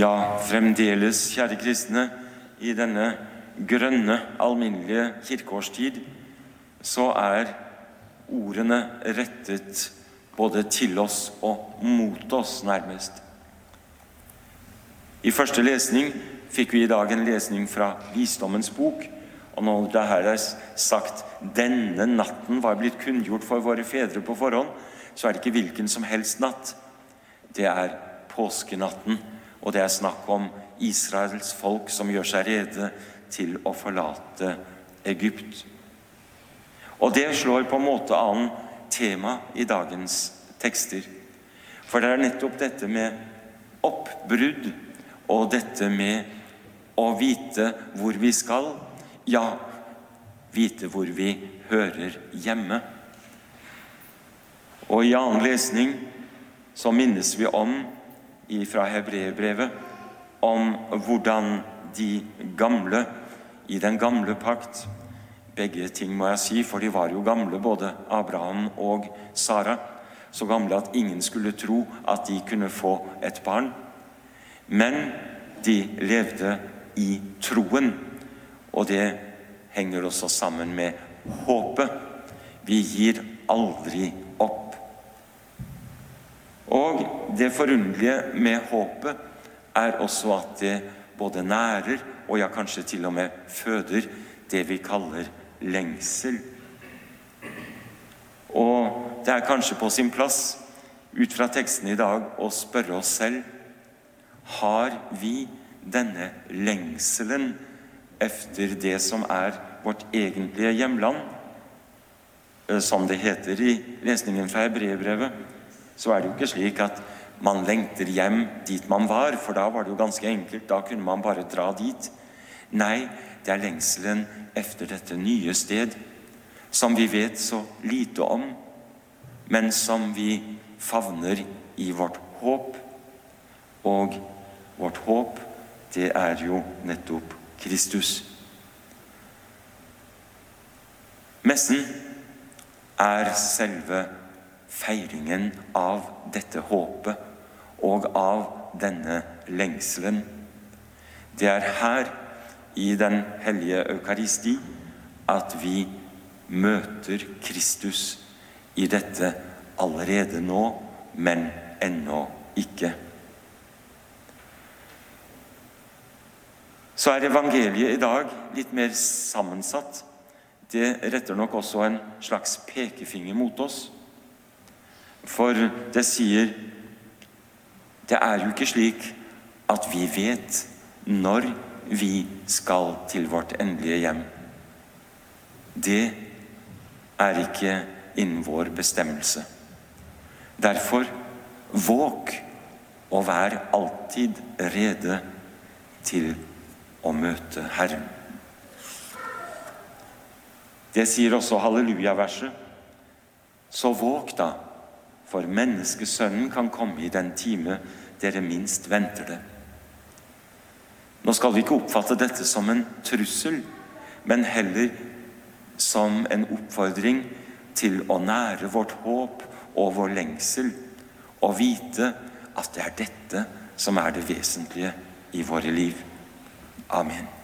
Ja, fremdeles, kjære kristne, i denne grønne, alminnelige kirkeårstid, så er ordene rettet både til oss og mot oss, nærmest. I første lesning fikk vi i dag en lesning fra Visdommens bok. Og når det her er sagt 'denne natten var blitt kunngjort for våre fedre på forhånd', så er det ikke hvilken som helst natt. Det er påskenatten, og det er snakk om Israels folk som gjør seg rede til å forlate Egypt. Og det slår på en måte an tema i dagens tekster. For det er nettopp dette med oppbrudd og dette med å vite hvor vi skal, ja, vite hvor vi hører hjemme. Og i annen lesning så minnes vi om fra hebreerbrevet om hvordan de gamle i den gamle pakt Begge ting må jeg si, for de var jo gamle, både Abraham og Sara. Så gamle at ingen skulle tro at de kunne få et barn. Men de levde i troen, og det henger også sammen med håpet. Vi gir aldri. Og det forunderlige med håpet er også at det både nærer og ja, kanskje til og med føder det vi kaller lengsel. Og det er kanskje på sin plass ut fra teksten i dag å spørre oss selv har vi denne lengselen efter det som er vårt egentlige hjemland. Eh, som det heter i lesningen fra Hebreerbrevet, så er det jo ikke slik at man lengter hjem dit man var, for da var det jo ganske enkelt. Da kunne man bare dra dit. Nei, det er lengselen efter dette nye sted, som vi vet så lite om, men som vi favner i vårt håp. Og vårt håp, det er jo nettopp Kristus. Messen er selve feiringen av dette håpet og av denne lengselen. Det er her, i Den hellige eukaristi, at vi møter Kristus i dette allerede nå, men ennå ikke. Så er evangeliet i dag litt mer sammensatt. Det retter nok også en slags pekefinger mot oss. For det sier Det er jo ikke slik at vi vet når vi skal til vårt endelige hjem. Det er ikke innen vår bestemmelse. Derfor våg og vær alltid rede til å møte Herren. Det sier også halleluja-verset. Så våg da, for menneskesønnen kan komme i den time dere minst venter det. Nå skal vi ikke oppfatte dette som en trussel, men heller som en oppfordring til å nære vårt håp og vår lengsel, og vite at det er dette som er det vesentlige i våre liv. Amen.